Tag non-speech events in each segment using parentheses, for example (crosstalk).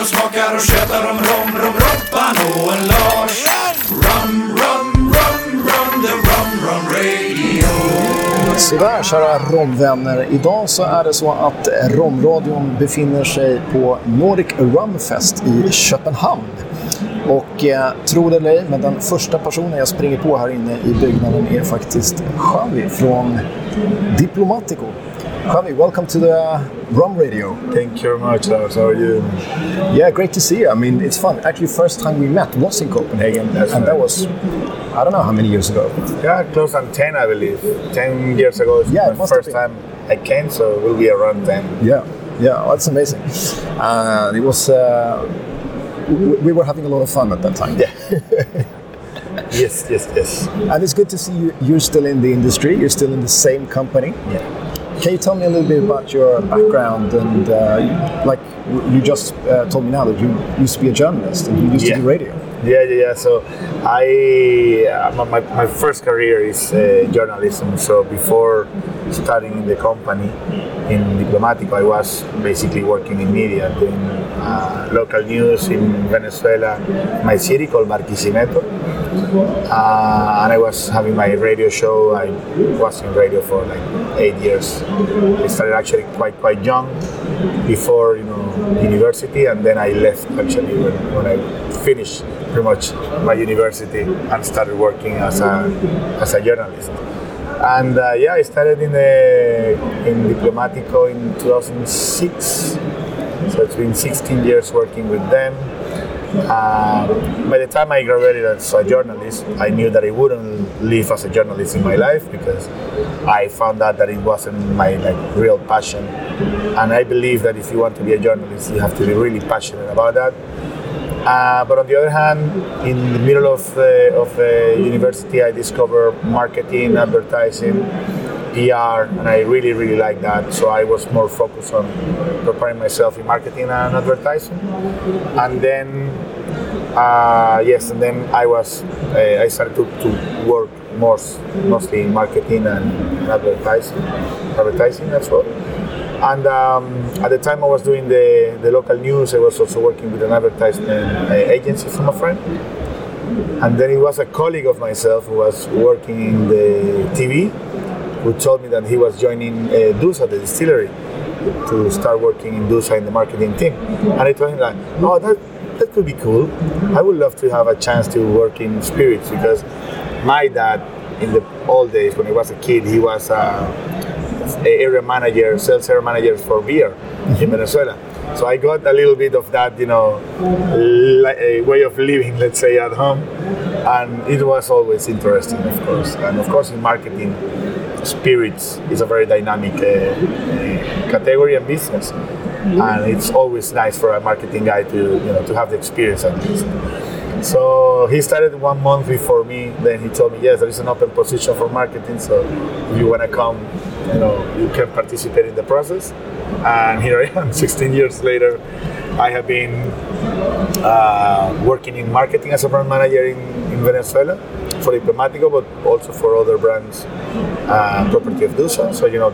och smakar och tjötar om rom, rom, Robban och en Lars. Rum, rum, rum, rum, the rum, rum radio. Sådär kära romvänner. Idag så är det så att Romradion befinner sig på Nordic Rumfest i Köpenhamn. Och eh, tro det eller ej, men den första personen jag springer på här inne i byggnaden är faktiskt Xavi från Diplomatico. Xavi, welcome to the Rum Radio. Thank you very much, Lars. How are you? Yeah, great to see you. I mean, it's fun. Actually, first time we met was in Copenhagen, That's and that was, I don't know how many years ago. Yeah, close on 10, I believe. 10 years ago, Yeah, the first time I came, so it will be around 10. Yeah, yeah, well, that's amazing. And it was uh, we were having a lot of fun at that time. Yeah. (laughs) yes, yes, yes. And it's good to see you. You're still in the industry. You're still in the same company. Yeah. Can you tell me a little bit about your background and, uh, like, you just uh, told me now that you used to be a journalist and you used Yeah. to do radio. Yeah, yeah, yeah. So I, uh, my, my first career is uh, journalism. So before starting in the company in Diplomatico, I was basically working in media, doing uh, local news in Venezuela, my city called Barquisimeto. Uh, and I was having my radio show. I was in radio for like eight years. I started actually quite quite young, before you know university, and then I left actually when, when I finished pretty much my university and started working as a as a journalist. And uh, yeah, I started in the in Diplomatico in 2006. So it's been 16 years working with them. Uh, by the time I graduated as a journalist, I knew that I wouldn't live as a journalist in my life because I found out that it wasn't my like real passion. And I believe that if you want to be a journalist, you have to be really passionate about that. Uh, but on the other hand, in the middle of the, of the university, I discovered marketing, advertising, PR, and I really, really like that. So I was more focused on preparing myself in marketing and advertising. And then, uh, yes, and then I was, uh, I started to, to work more, mostly in marketing and advertising, advertising as well. And um, at the time I was doing the, the local news, I was also working with an advertisement uh, agency from a friend. And then it was a colleague of myself who was working in the TV who told me that he was joining uh, Dusa, the distillery, to start working in Dusa in the marketing team. And I told him like, oh, that, that could be cool. I would love to have a chance to work in spirits because my dad, in the old days when he was a kid, he was uh, a area manager, sales area manager for beer in Venezuela. So I got a little bit of that, you know, li- a way of living, let's say, at home, and it was always interesting, of course. And of course, in marketing, spirits is a very dynamic uh, uh, category and business, and it's always nice for a marketing guy to, you know, to have the experience at least. So he started one month before me. Then he told me, yes, there is an open position for marketing. So if you want to come, you know, you can participate in the process. And here (laughs) I am, 16 years later. I have been uh, working in marketing as a brand manager in, in Venezuela for Diplomatico, but also for other brands, uh, property of Dusa. So you know,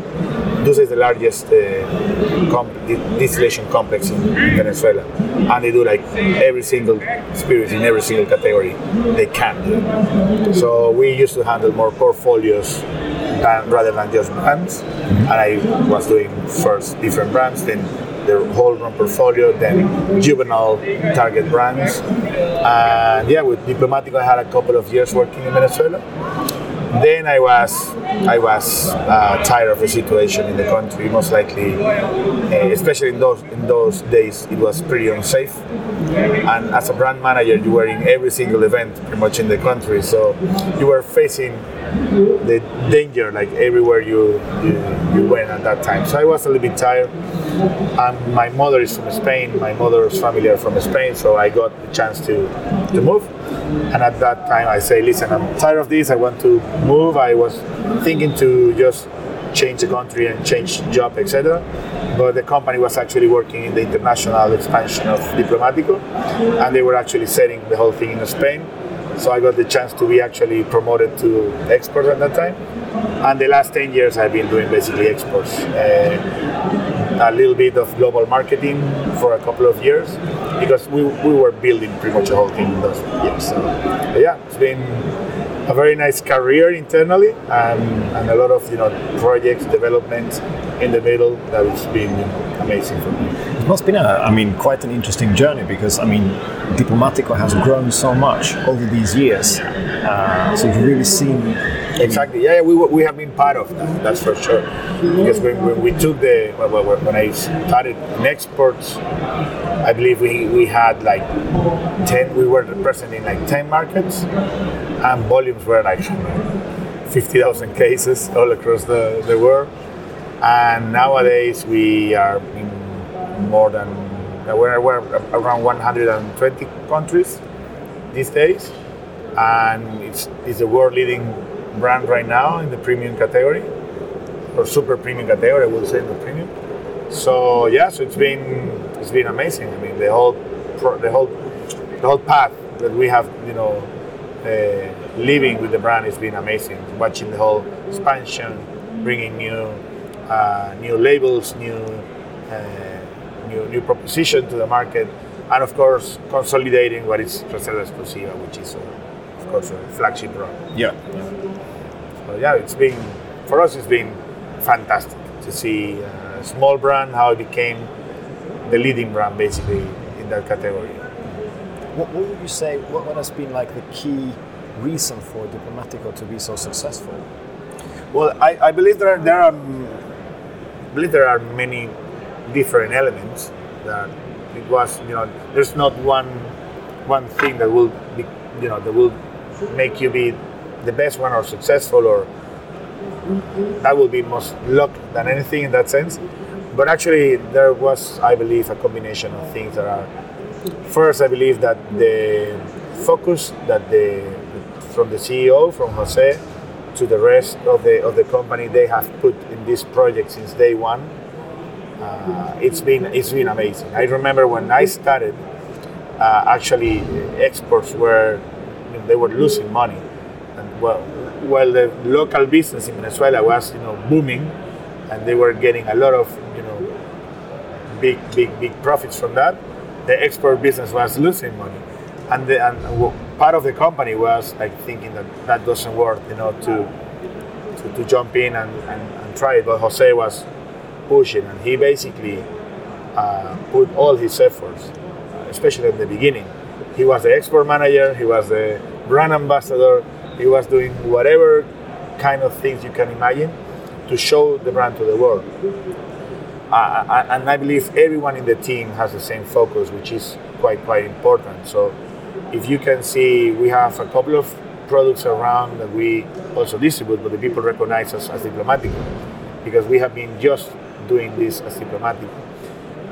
Dusa is the largest uh, com- di- distillation complex in, in Venezuela, and they do like every single spirit in every single category they can do. So we used to handle more portfolios than, rather than just brands, and I was doing first different brands, then the whole rum portfolio, then juvenile target brands. And yeah, with Diplomatico, I had a couple of years working in Venezuela. Then I was I was uh, tired of the situation in the country. Most likely, uh, especially in those in those days, it was pretty unsafe. And as a brand manager, you were in every single event, pretty much in the country. So you were facing the danger like everywhere you, you you went at that time. So I was a little bit tired. My mother is from Spain. My mother's family are from Spain, so I got the chance to to move. And at that time, I say, listen, I'm tired of this. I want to move. I was thinking to just change the country and change job, etc. But the company was actually working in the international expansion of Diplomatico, and they were actually setting the whole thing in Spain. So I got the chance to be actually promoted to export at that time. And the last 10 years, I've been doing basically exports. Uh, a little bit of global marketing for a couple of years, because we, we were building pretty much a whole team in those years. So yeah, it's been a very nice career internally and, and a lot of you know projects development in the middle that has been amazing for me. It must been, a, I mean, quite an interesting journey because, I mean, Diplomatico has grown so much over these years. Uh, so you've really seen. Exactly. Yeah, we, we have been part of that. That's for sure. Because when, when we took the when I started in exports, I believe we, we had like ten. We were present in like ten markets, and volumes were like fifty thousand cases all across the, the world. And nowadays we are in more than we're, we're around 120 countries these days, and it's it's a world leading brand right now in the premium category or super premium category. I will say the premium. So yeah, so it's been it's been amazing. I mean the whole pro, the whole the whole path that we have you know uh, living with the brand has been amazing. Watching the whole expansion, bringing new uh, new labels, new, uh, new new proposition to the market, and of course consolidating what is Reserva Exclusiva, which is uh, of course a flagship brand. Yeah. So yeah, it's been for us. It's been fantastic to see a small brand how it became the leading brand basically in that category. What, what would you say? What, what has been like the key reason for Diplomatico to be so successful? Well, I, I believe there are, there are I believe there are many different elements that it was you know there's not one one thing that will be you know that will make you be the best one or successful or that will be most luck than anything in that sense. But actually there was i believe a combination of things that are first i believe that the focus that the from the ceo from jose to the rest of the of the company they have put in this project since day one uh, it's been it's been amazing. I remember when i started uh, actually exports were they were losing money well while the local business in venezuela was you know booming and they were getting a lot of you know big big big profits from that the export business was losing money. And, the, and part of the company was like thinking that that doesn't work you know to to, to jump in and, and, and, try it. But jose was pushing and he basically uh, put all his efforts especially in the beginning. He was the export manager he was the brand ambassador he was doing whatever kind of things you can imagine to show the brand to the world uh, and I believe everyone in the team has the same focus, which is quite quite important. So, if you can see, we have a couple of products around that we also distribute, but the people recognize us as Diplomatico because we have been just doing this as Diplomatico.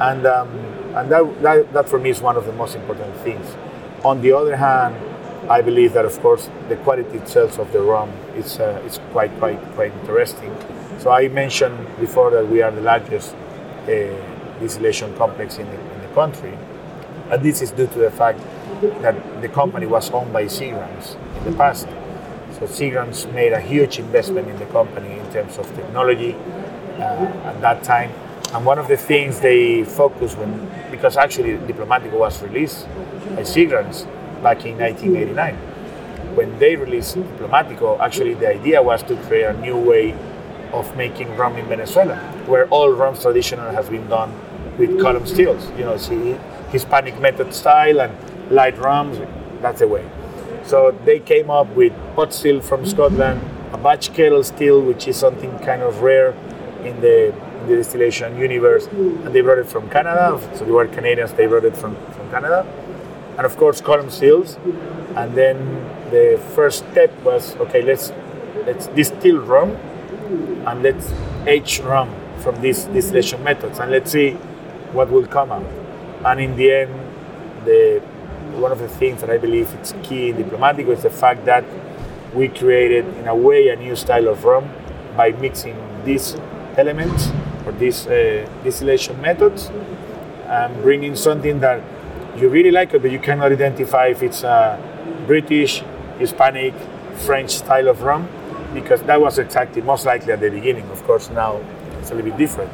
and um, and that, that that for me is one of the most important things. On the other hand, I believe that of course the quality itself of the rum is uh, is quite quite quite interesting. So I mentioned before that we are the largest uh, distillation complex in the, in the country, and this is due to the fact that the company was owned by Seagram's in the past. So Seagram's made a huge investment in the company in terms of technology uh, at that time. And one of the things they focused when, because actually Diplomatico was released by Seagram's back in 1989. When they released Diplomatico, actually the idea was to create a new way of making rum in Venezuela, where all rum traditional has been done with column stills. You know, see Hispanic method style and light rums. That's the way. So they came up with pot still from Scotland, a batch kettle still, which is something kind of rare in the, in the distillation universe, and they brought it from Canada. So they were Canadians. They brought it from, from Canada, and of course column stills. And then the first step was okay. Let's let's distill rum and let's age rum from these distillation methods and let's see what will come out. And in the end, the one of the things that I believe is key in Diplomatico is the fact that we created, in a way, a new style of rum by mixing these elements or these uh, distillation methods and bringing something that you really like it, but you cannot identify if it's a British, Hispanic, French style of rum because that was exactly most likely at the beginning. Of course, now it's a little bit different.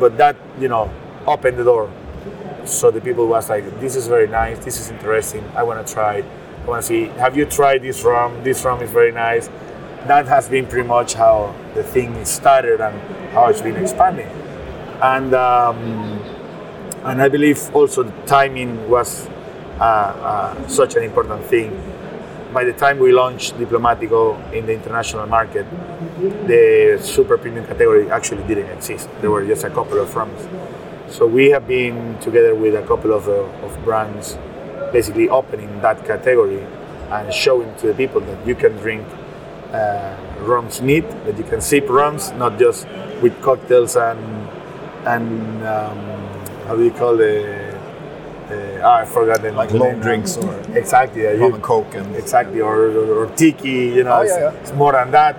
But that, you know, opened the door so the people was like, this is very nice, this is interesting, I want to try, It. I want to see, have you tried this rum? This rum is very nice. That has been pretty much how the thing started and how it's been expanding. And um, and I believe also the timing was uh, uh, such an important thing. By the time we launched Diplomatico in the international market, the super premium category actually didn't exist. There were just a couple of rums. So we have been together with a couple of, uh, of brands, basically opening that category and showing to the people that you can drink uh, rums neat, that you can sip rums, not just with cocktails and and um, how do you call it? Uh, ah, I forgot the Like long drinks or exactly yeah, rum and coke and exactly or, or, or tiki you know Oh, it's, yeah, yeah. it's more than that.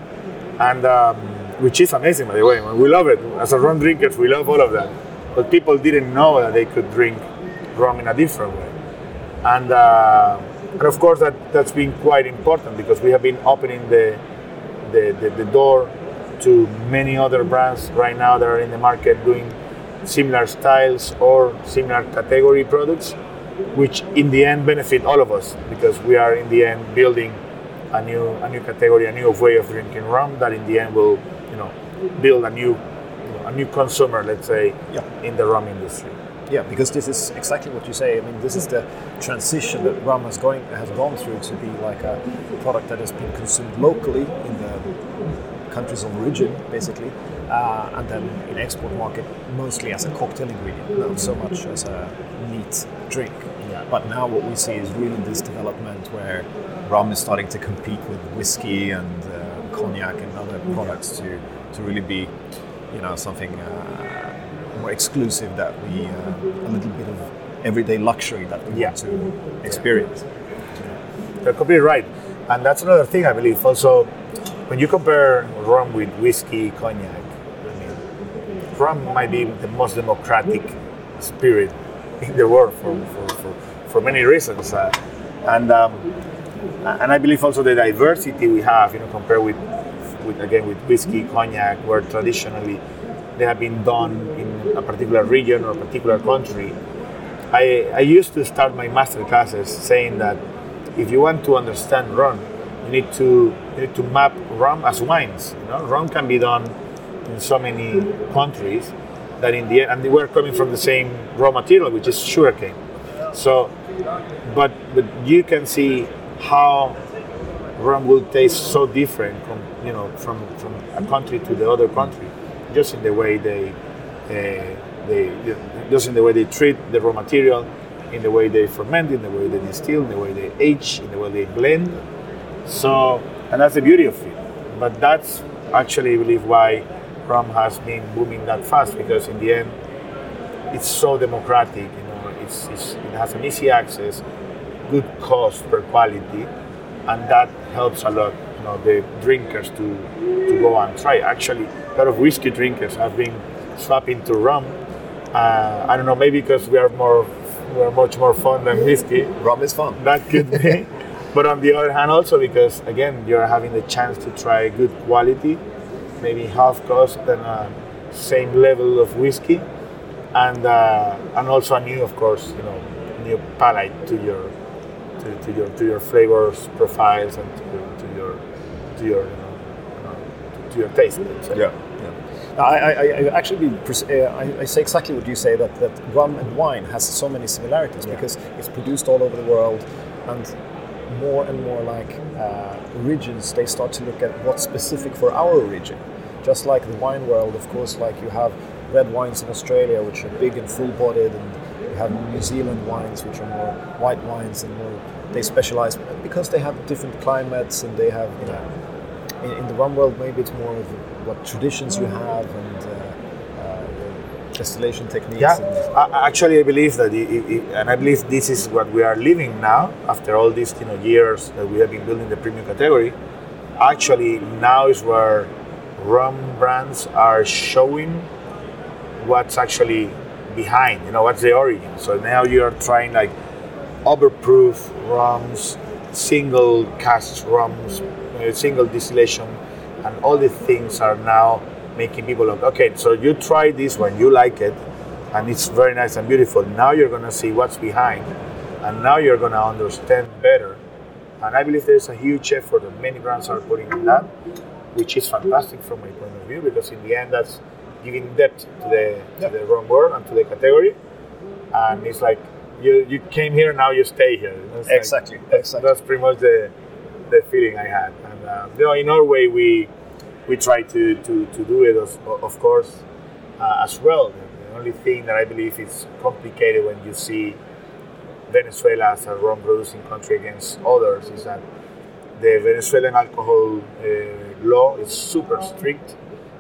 And um, which is amazing by the way we love it. As a rum drinkers we love all of that. But people didn't know that they could drink rum in a different way. And uh, and of course that that's been quite important because we have been opening the the, the, the door to many other brands right now that are in the market doing similar styles or similar category products which in the end benefit all of us because we are in the end building a new a new category, a new way of drinking rum that in the end will you know build a new you know, a new consumer, let's say, Yeah. in the rum industry. Yeah, because this is exactly what you say. I mean, this is the transition that rum has going has gone through to be like a product that has been consumed locally in the countries of origin, basically, uh, and then in export market mostly as a cocktail ingredient, not so much as a neat drink. Yeah. But now what we see is really this development where rum is starting to compete with whiskey and uh, cognac and other products to to really be, you know, something. Uh, more exclusive that we uh, a little bit of everyday luxury that we Yeah. want to experience. You're completely right, and that's another thing I believe. Also, when you compare rum with whiskey, cognac, rum might be the most democratic spirit in the world for for, for, for many reasons, uh, and um, and I believe also the diversity we have, you know, compared with with again with whiskey, cognac, where traditionally they have been done in a particular region or a particular country. I, I used to start my master classes saying that if you want to understand rum, you need to you need to map rum as wines. You know, rum can be done in so many countries that in the end, and they were coming from the same raw material, which is sugarcane. So, but but you can see how rum will taste so different from you know from from a country to the other country, just in the way they uh, they just in the way they treat the raw material, in the way they ferment, in the way they distill, in the way they age, in the way they blend. So, and that's the beauty of it. But that's actually, I believe, why rum has been booming that fast because in the end, it's so democratic. You know, it's, it's it has an easy access, good cost per quality, and that helps a lot. You know, the drinkers to to go and try. Actually, a lot of whiskey drinkers have been swapping to rum. Uh, I don't know, maybe because we are more we are much more fun than whiskey. Rum is fun. That could be. (laughs) but on the other hand, also because again, you're having the chance to try good quality, maybe half cost and uh, same level of whiskey, and uh, and also a new, of course, you know, new palate to your to, to your to your flavors profiles and to, to your to your you know, uh, to your taste. let's. Yeah. I, I, I I actually pres- uh, I, I say exactly what you say that, that rum and wine has so many similarities Yeah. because it's produced all over the world and more and more like uh, origins they start to look at what's specific for our region. just like the wine world of course like you have red wines in Australia which are big and full bodied and you have New Zealand wines which are more white wines and more they specialize because they have different climates and they have you know in, in the rum world, maybe it's more of what traditions you have and uh, distillation techniques. Yeah, I- actually, I believe that, i i and I believe this is what we are living now after all these you know years that we have been building the premium category. Actually, now is where rum brands are showing what's actually behind. You know, what's the origin. So now you are trying like overproof rums, single cask rums, uh, single distillation, and all these things are now making people look. Okay, so you try this one, you like it, and it's very nice and beautiful. Now you're gonna see what's behind, and now you're gonna understand better. And I believe there's a huge effort that many brands are putting in that, which is fantastic from my point of view because in the end that's giving depth to the to the rum world and to the category. And it's like you you came here, now you stay here. Like- Exactly, that's, exactly. that's pretty much the the feeling I had. And uh, you know, in Norway we we try to, to, to do it of, of course uh, as well. The only thing that I believe is complicated when you see Venezuela as a rum producing country against others is that the Venezuelan alcohol uh, law is super strict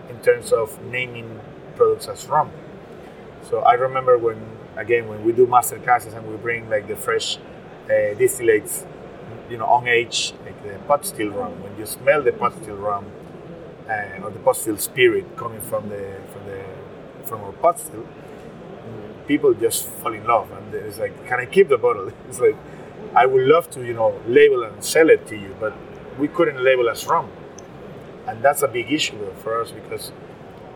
in terms of naming products as rum. So I remember when, again, when we do master classes and we bring like the fresh uh, distillates, you know, on age, like the pot still rum. When you smell the pot still rum uh, or the pot still spirit coming from the from the from our pot still, people just fall in love and it's like, can I keep the bottle? (laughs) It's like, I would love to, you know, label and sell it to you, but we couldn't label as rum, and that's a big issue for us because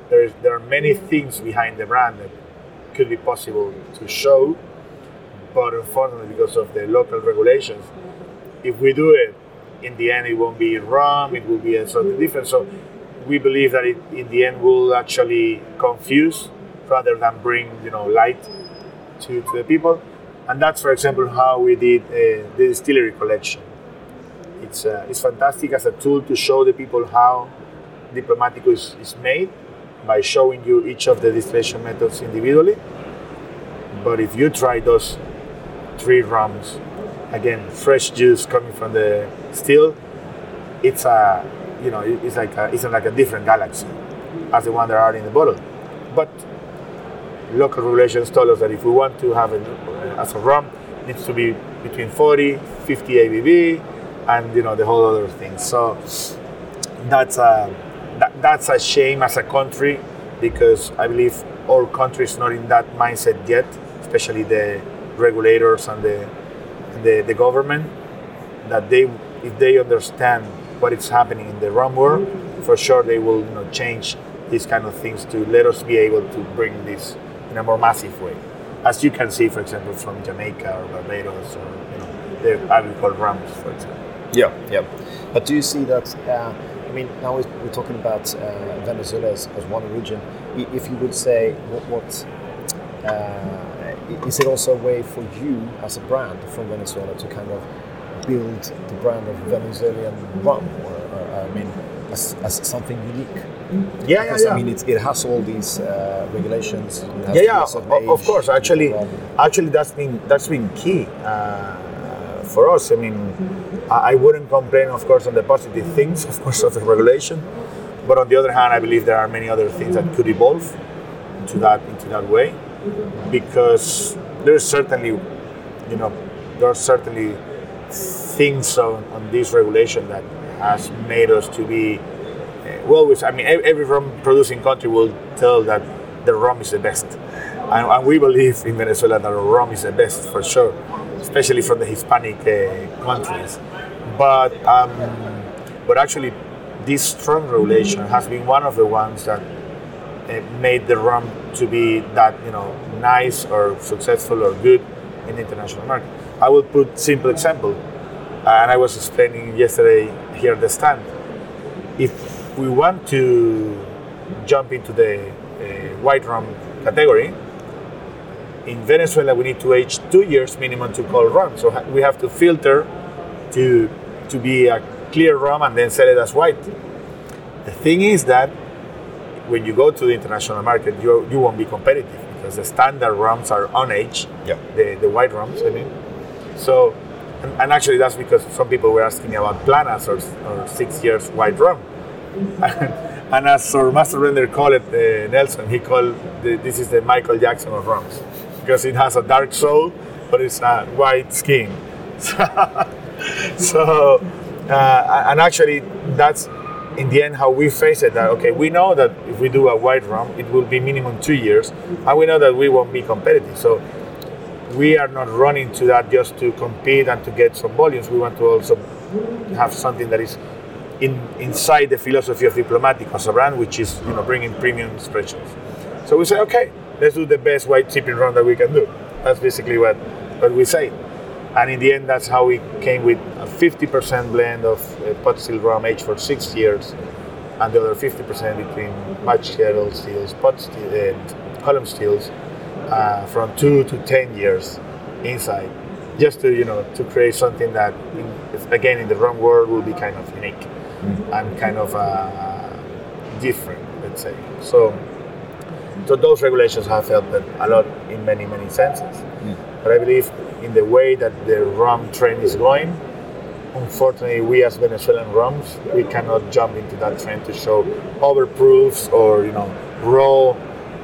there's there are many things behind the brand that could be possible to show, but unfortunately because of the local regulations, if we do it, in the end it won't be rum, it will be something different. So we believe that it in the end will actually confuse rather than bring you know light to, to the people. And that's for example how we did uh, the distillery collection. It's, uh, it's fantastic as a tool to show the people how Diplomatico is, is made by showing you each of the distillation methods individually. But if you try those three rums, again, fresh juice coming from the still, it's a, you know, it's like a, it's like a different galaxy as the one that are in the bottle. But local regulations told us that if we want to have it uh, as a rum, it needs to be between 40, 50 ABV, and you know the whole other thing. So that's a that, that's a shame as a country because I believe all countries not in that mindset yet, especially the regulators and the the, the government that they if they understand what is happening in the rum world, for sure they will you know, change these kind of things to let us be able to bring this in a more massive way. As you can see, for example, from Jamaica or Barbados or you know, the agricole rums, for example. Yeah, yeah. But do you see that? Uh, I mean, now we're we're talking about uh, Venezuela as, as one region. If you would say what, what uh, is it also a way for you as a brand from Venezuela to kind of build the brand of Venezuelan rum, or, or I mean, as, as something unique? Yeah, Because I mean, it, it has all these uh, regulations. yeah, yeah, of, of course. Actually, actually, that's been that's been key uh, for us. I mean, I, I wouldn't complain, of course, on the positive things, (laughs) of course, of the regulation. But on the other hand, I believe there are many other things that could evolve into that into that way, because there's certainly, you know, there are certainly things on, on this regulation that has made us to be uh, well, I mean, every rum producing country will tell that the rum is the best. And, and we believe in Venezuela that rum is the best for sure, especially from the Hispanic uh, countries. But, um, but actually, this strong regulation has been one of the ones that uh, made the rum to be that you know nice or successful or good in the international market. I will put simple example, and I was explaining yesterday here at the stand. If we want to jump into the uh, white rum category, in Venezuela we need to age two years minimum to call rum. So we have to filter to to be a clear rum and then sell it as white. The thing is that when you go to the international market, you, you won't be competitive because the standard rums are on age, Yeah. the, the white rums, I mean. So, and, and actually that's because some people were asking me about Planas or, or six years white rum. (laughs) and as our master blender called it, uh, Nelson, he called the, this is the Michael Jackson of rums because it has a dark soul, but it's a white skin. (laughs) so, uh, and actually, that's in the end how we face it. That okay, we know that if we do a white rum, it will be minimum two years, and we know that we won't be competitive. So, we are not running to that just to compete and to get some volumes. We want to also have something that is in, inside the philosophy of Diplomatico as a brand, which is you know bringing premium expressions. So we say, okay, let's do the best white sipping rum that we can do. That's basically what, what we say. And in the end, that's how we came with a 50% blend of uh, pot still rum aged for six years, and the other 50% between batch stills, pot still, and column stills, uh, from two to 10 years inside, just to you know to create something that, in, again, in the rum world, will be kind of unique and kind of uh, different, let's say. So, so those regulations have helped a lot in many many senses. But I believe in the way that the rum trend is going, unfortunately, we as Venezuelan rums, we cannot jump into that trend to show overproofs or you know raw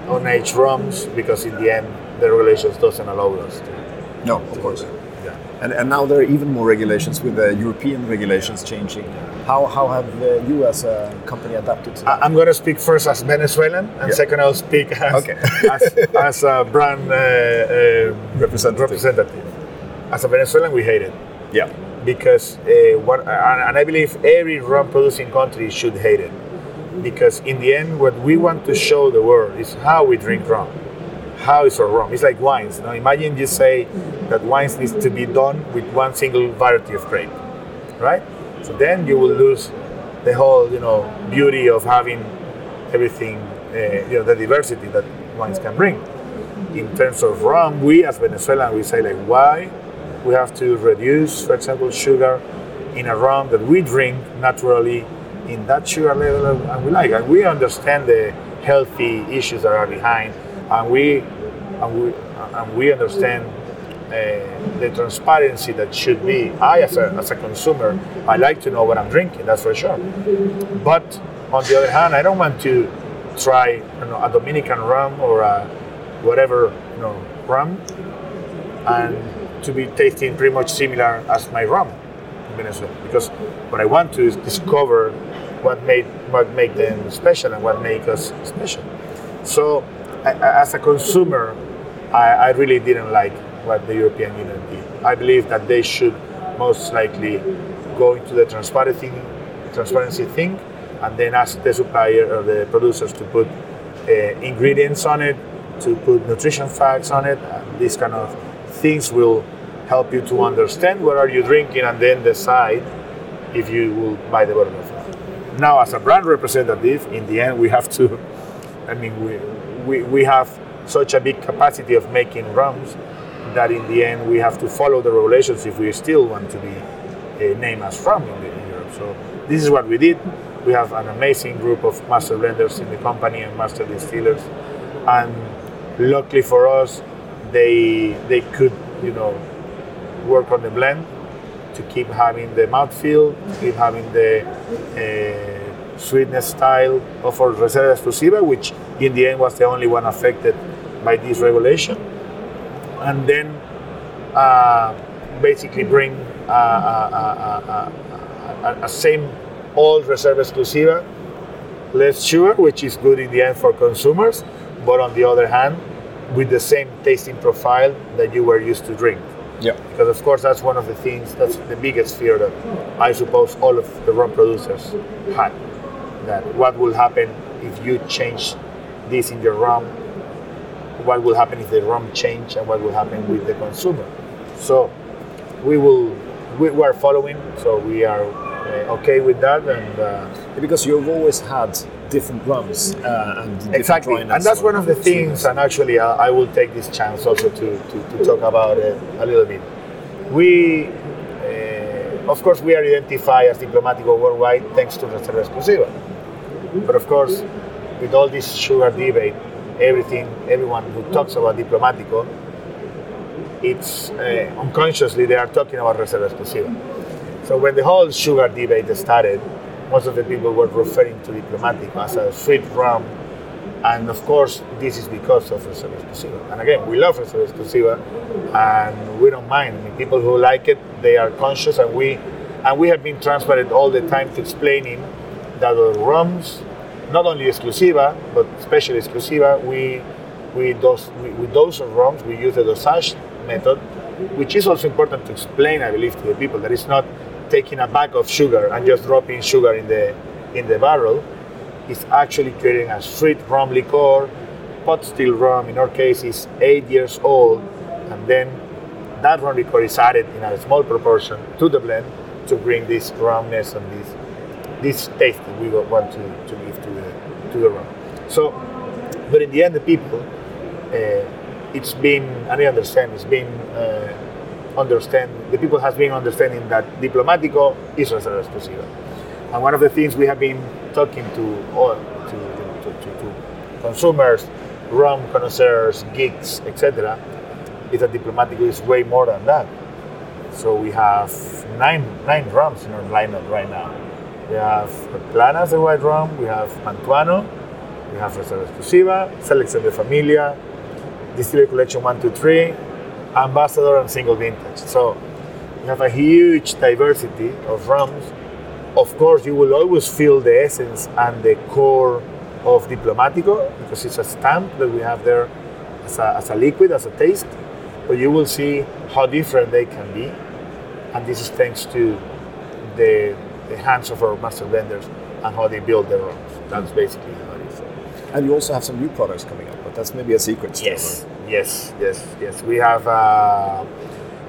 unaged rums because in the end the regulations doesn't allow us to. No, of course. Yeah. And, and now there are even more regulations with the European regulations changing. How, how have you as a company adapted to that? I'm going to speak first as Venezuelan, and Yeah. second I'll speak as, Okay. (laughs) as, as a brand uh, uh, Representative. representative. As a Venezuelan, we hate it yeah. because uh, what, and I believe every rum producing country should hate it because in the end, what we want to show the world is how we drink rum. How is our rum? It's like wines. Now imagine you say that wines needs to be done with one single variety of grape, right? So then you will lose the whole, you know, beauty of having everything, uh, you know, the diversity that wines can bring. In terms of rum, we as Venezuelan, we say like, why we have to reduce, for example, sugar in a rum that we drink naturally in that sugar level and we like, and we understand the healthy issues that are behind, and we and we and we understand uh, the transparency that should be. I, as a, as a consumer, I like to know what I'm drinking. That's for sure. But on the other hand, I don't want to try you know, a Dominican rum or a whatever you know rum and to be tasting pretty much similar as my rum Venezuela. Because what I want to is discover what made what make them special and what make us special. So, I, as a consumer, I, I really didn't like what the European Union did. I believe that they should most likely go into the transparency transparency thing, and then ask the supplier or the producers to put uh, ingredients on it, to put nutrition facts on it. And these kind of things will help you to understand what are you drinking, and then decide if you will buy the bottle of. Now, as a brand representative, in the end, we have to. I mean, we, we, we have such a big capacity of making rums that in the end we have to follow the regulations if we still want to be uh, named as rum in, in Europe. So this is what we did. We have an amazing group of master blenders in the company and master distillers, and luckily for us, they they could you know work on the blend to keep having the mouthfeel, keep having the uh, sweetness style of our Reserva Exclusiva, which in the end was the only one affected by this regulation. And then uh, basically bring uh, uh, uh, a same old Reserva Exclusiva, less sugar, which is good in the end for consumers, but on the other hand, with the same tasting profile that you were used to drink Yeah. because of course that's one of the things that's the biggest fear that I suppose all of the rum producers had that what will happen if you change this in your rum what will happen if the rum change and what will happen with the consumer so we will we, we are following so we are okay with that and uh, Because you've always had different rums uh, and different exactly. and that's one of the things and actually I, I will take this chance also to, to, to talk about it a little bit. We uh, of course we are identified as diplomatico worldwide thanks to reserva exclusiva. But of course with all this sugar debate everything everyone who talks about diplomatico it's uh, unconsciously they are talking about reserva exclusiva so when the whole sugar debate started most of the people were referring to diplomatico as a sweet rum. And of course this is because of reserva exclusiva. And again we love reserva exclusiva and we don't mind. I mean, people who like it they are conscious and we and we have been transparent all the time to explaining that the rums not only exclusiva but especially exclusiva we we dose we, with those rums we use the dosage method which is also important to explain i believe to the people that it's not taking a bag of sugar and just dropping sugar in the in the barrel is actually creating a sweet rum liqueur pot still rum, in our case, is eight years old, and then that rum liqueur is added in a small proportion to the blend to bring this rumness and this this taste that we want to, to give to the to the rum. So, but in the end, the people, uh, it's been, and I understand, it's been uh, understand the people has been understanding that Diplomatico is reserva exclusiva. And one of the things we have been talking to all to, to, to, to consumers, rum connoisseurs, geeks, etc., is that Diplomatico is way more than that. So we have nine nine rums in our lineup right now. We have Planas, the white rum. We have Mantuano. We have Reserva Exclusiva, Selección de Familia, Distillery Collection 123, Ambassador, and Single Vintage. So you have a huge diversity of rums. Of course, you will always feel the essence and the core of Diplomatico because it's a stamp that we have there as a, as a liquid, as a taste. But you will see how different they can be. And this is thanks to the, the hands of our master blenders and how they build their rums. That's basically how it is. And you also have some new products coming up, but that's maybe a secret. Still, Yes, yes, yes, yes. We have uh,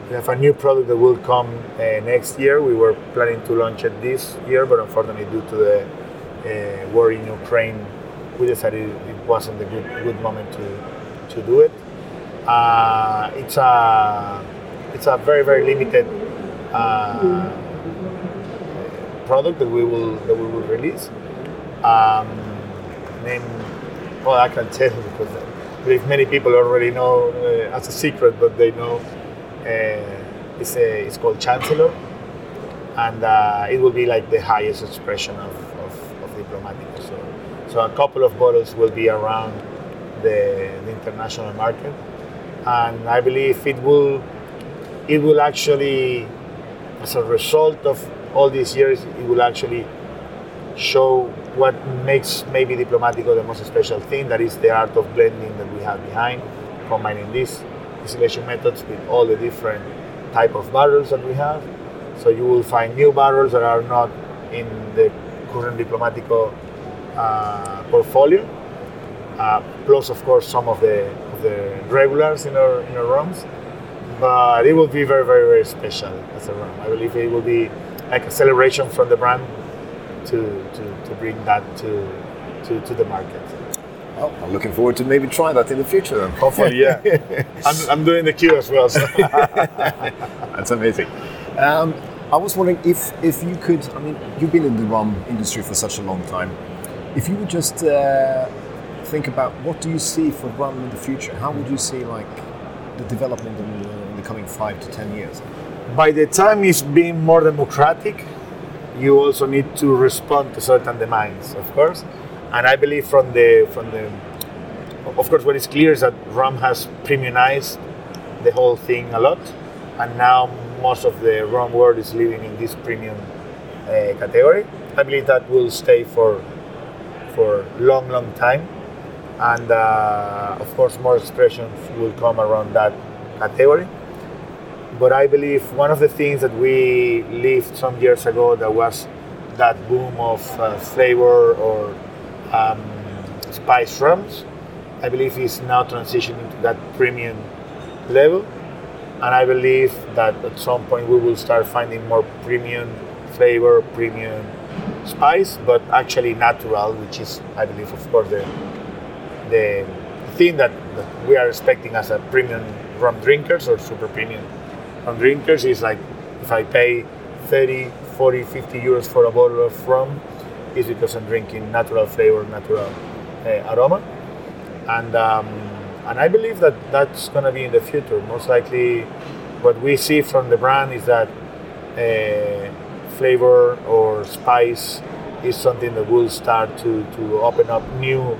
we have a new product that will come uh, next year. We were planning to launch it this year, but unfortunately, due to the uh, war in Ukraine, we decided it wasn't a good good moment to to do it. Uh, it's a it's a very very limited uh, product that we will that we will release. Um, name, well, I can tell because believe many people already know uh, as a secret, but they know uh, it's a, it's called Chancellor, and uh, it will be like the highest expression of, of, of Diplomático. So, so a couple of bottles will be around the, the international market, and I believe it will it will actually, as a result of all these years, it will actually show what makes maybe Diplomatico the most special thing, that is the art of blending that we have behind, combining these distillation methods with all the different type of barrels that we have. So you will find new barrels that are not in the current Diplomatico uh, portfolio, uh, plus of course some of the, of the regulars in our, in our rums. But it will be very, very, very special as a rum. I believe it will be like a celebration from the brand to, to, to bring that to, to, to the market. Well, I'm looking forward to maybe try that in the future then. Hopefully, yeah. (laughs) I'm, I'm doing the queue as well. So. (laughs) That's amazing. Um, I was wondering if, if you could, I mean, you've been in the rum industry for such a long time. If you would just uh, think about what do you see for rum in the future? How would you see like the development in the, in the coming five to ten years? By the time it's being more democratic, you also need to respond to certain demands, of course. And I believe from the from the, of course, what is clear is that rum has premiumized the whole thing a lot, and now most of the rum world is living in this premium uh, category. I believe that will stay for for long, long time, and uh, of course, more expressions will come around that category but I believe one of the things that we lived some years ago that was that boom of uh, flavor or um, spice rums, I believe is now transitioning to that premium level. And I believe that at some point we will start finding more premium flavor, premium spice, but actually natural, which is, I believe, of course, the, the thing that, that we are expecting as a premium rum drinkers or super premium on drinkers is like if I pay 30, 40, 50 euros for a bottle of rum, is because I'm drinking natural flavor, natural uh, aroma, and um, and I believe that that's gonna be in the future. Most likely, what we see from the brand is that uh, flavor or spice is something that will start to, to open up new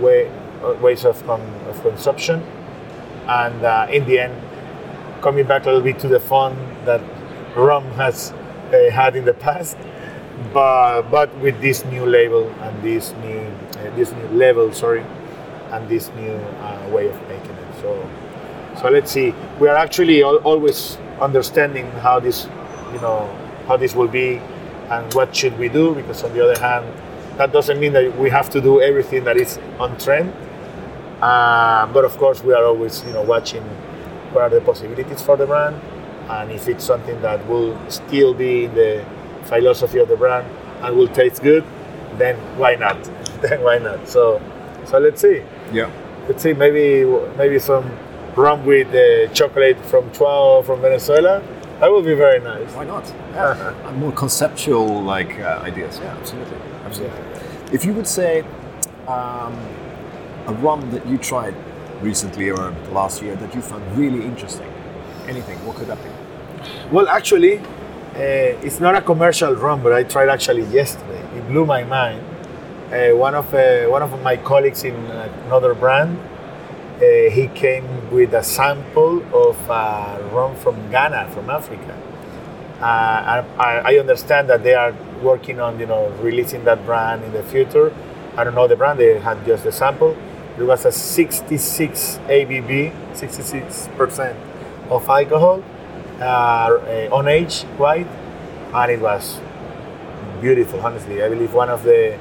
way, uh, ways of, um, of consumption, and uh, in the end coming back a little bit to the fun that rum has uh, had in the past, but but with this new label and this new uh, this new level, sorry, and this new uh, way of making it. So so let's see. We are actually al- always understanding how this, you know, how this will be, and what should we do. Because on the other hand, that doesn't mean that we have to do everything that is on trend. Uh, but of course, we are always you know watching what are the possibilities for the brand, and if it's something that will still be in the philosophy of the brand and will taste good, then why not? (laughs) then why not? So, so let's see. Yeah. Let's see. Maybe maybe some rum with uh, chocolate from Chuao from Venezuela. That would be very nice. Why not? Yeah. (laughs) More conceptual like uh, ideas. Yeah, absolutely, absolutely. If you would say um, a rum that you tried recently or last year that you found really interesting, anything, what could that be? Well, actually, uh, it's not a commercial rum, but I tried actually yesterday. It blew my mind. Uh, one of uh, one of my colleagues in another brand, uh, he came with a sample of rum from Ghana, from Africa. Uh, I, I understand that they are working on you know releasing that brand in the future. I don't know the brand; they had just the sample. It was a 66 ABV, 66 percent of alcohol, uh, on age white, and it was beautiful. Honestly, I believe one of the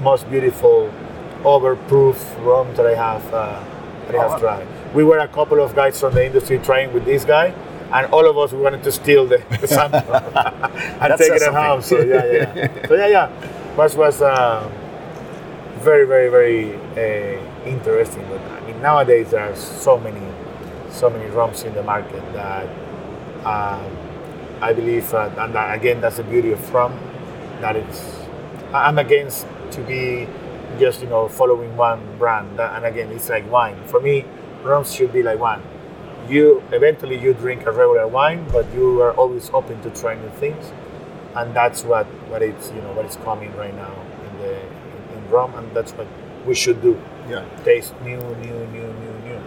most beautiful overproof rums that I have uh, that I have tried. We were a couple of guys from the industry trying with this guy, and all of us we wanted to steal the, the sample (laughs) and take it at home. So yeah, yeah, yeah. (laughs) so yeah, yeah. Was was uh, very, very, very uh, interesting. But I mean, nowadays there are so many, so many rums in the market that um, I believe, uh, and that, again, that's the beauty of rum. That it's, I'm against to be just you know following one brand. That, and again, it's like wine. For me, rums should be like wine. You eventually you drink a regular wine, but you are always open to try new things, and that's what what it's you know what is coming right now in the rum, and that's what we should do. Yeah. Taste new, new, new, new, new.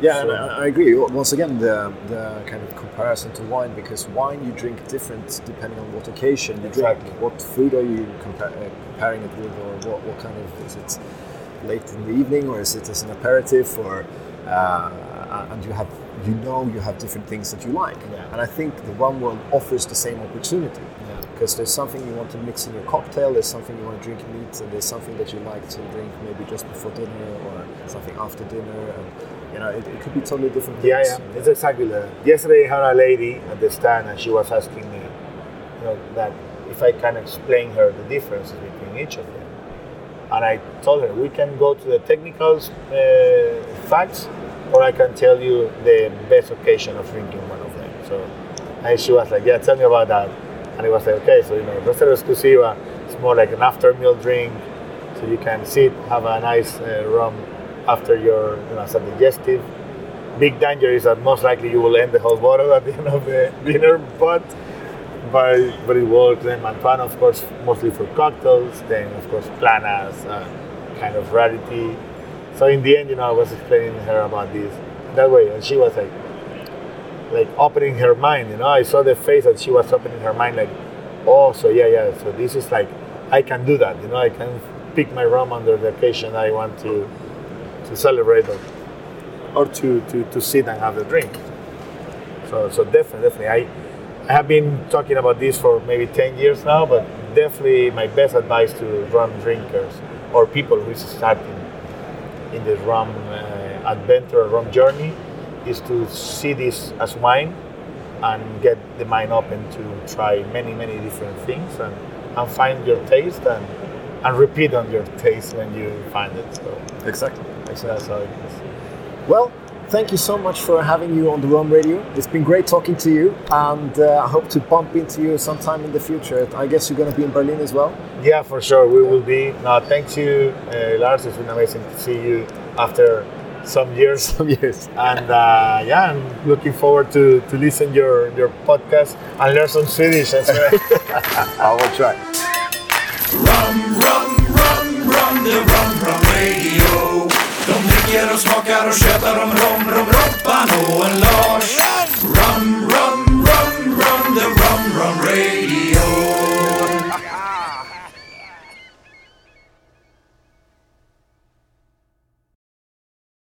Yeah, So- and I I agree. Once again, the, the kind of comparison to wine, because wine you drink different depending on what occasion you Exactly. drink. What food are you compa- uh, comparing it with, or what, what kind of is it late in the evening, or is it as an aperitif, or uh, and you have you know you have different things that you like. Yeah. And I think the One world offers the same opportunity. Because there's something you want to mix in your cocktail, there's something you want to drink neat, and there's something that you like to drink maybe just before dinner or something after dinner. And you know, it, it could be totally different. Yeah, things. yeah, it's exactly that. Yesterday, I had a lady at the stand, and she was asking me, you know, that if I can explain her the differences between each of them. And I told her we can go to the technical uh, facts, or I can tell you the best occasion of drinking one of them. So, and she was like, "Yeah, tell me about that." And it was like, "Okay, so you know, Reserva Exclusiva it's more like an after meal drink, so you can sit, have a nice uh, rum after your, you know, as a digestive." big danger is that most likely you will end the whole bottle at the (laughs) end of the dinner, but but, but it works. Then Mantuano, of course, mostly for cocktails. Then, of course, Planas, uh, kind of rarity. So in the end, you know, I was explaining to her about this that way, and she was like, like opening her mind. You know, I saw the face that she was opening her mind, like, oh, so yeah, yeah. So this is like, I can do that. You know, I can pick my rum under the occasion I want to to celebrate or, or to, to, to sit and have a drink. So, so definitely, definitely. I, I have been talking about this for maybe 10 years now, but definitely my best advice to rum drinkers or people who is starting in the rum uh, adventure, rum journey, is to see this as wine and get the mind open to try many, many different things and, and find your taste and, and repeat on your taste when you find it. So Exactly. that's how it is. Well, thank you so much for having you on the Rum Radio. It's been great talking to you, and uh, I hope to bump into you sometime in the future. I guess you're going to be in Berlin as well. Yeah, for sure. We will be. No, thank you, uh, Lars. It's been amazing to see you after some years. (laughs) Some years. And uh, yeah, I'm looking forward to, to listen your your podcast and learn some Swedish as well. (laughs) I will try. Rum, rum, rum, rum, the rum, rum radio. De och smakar och tjötar om rom, rom, Robban och en Lars. Rum, rum, rum, rum, the rum, rum radio.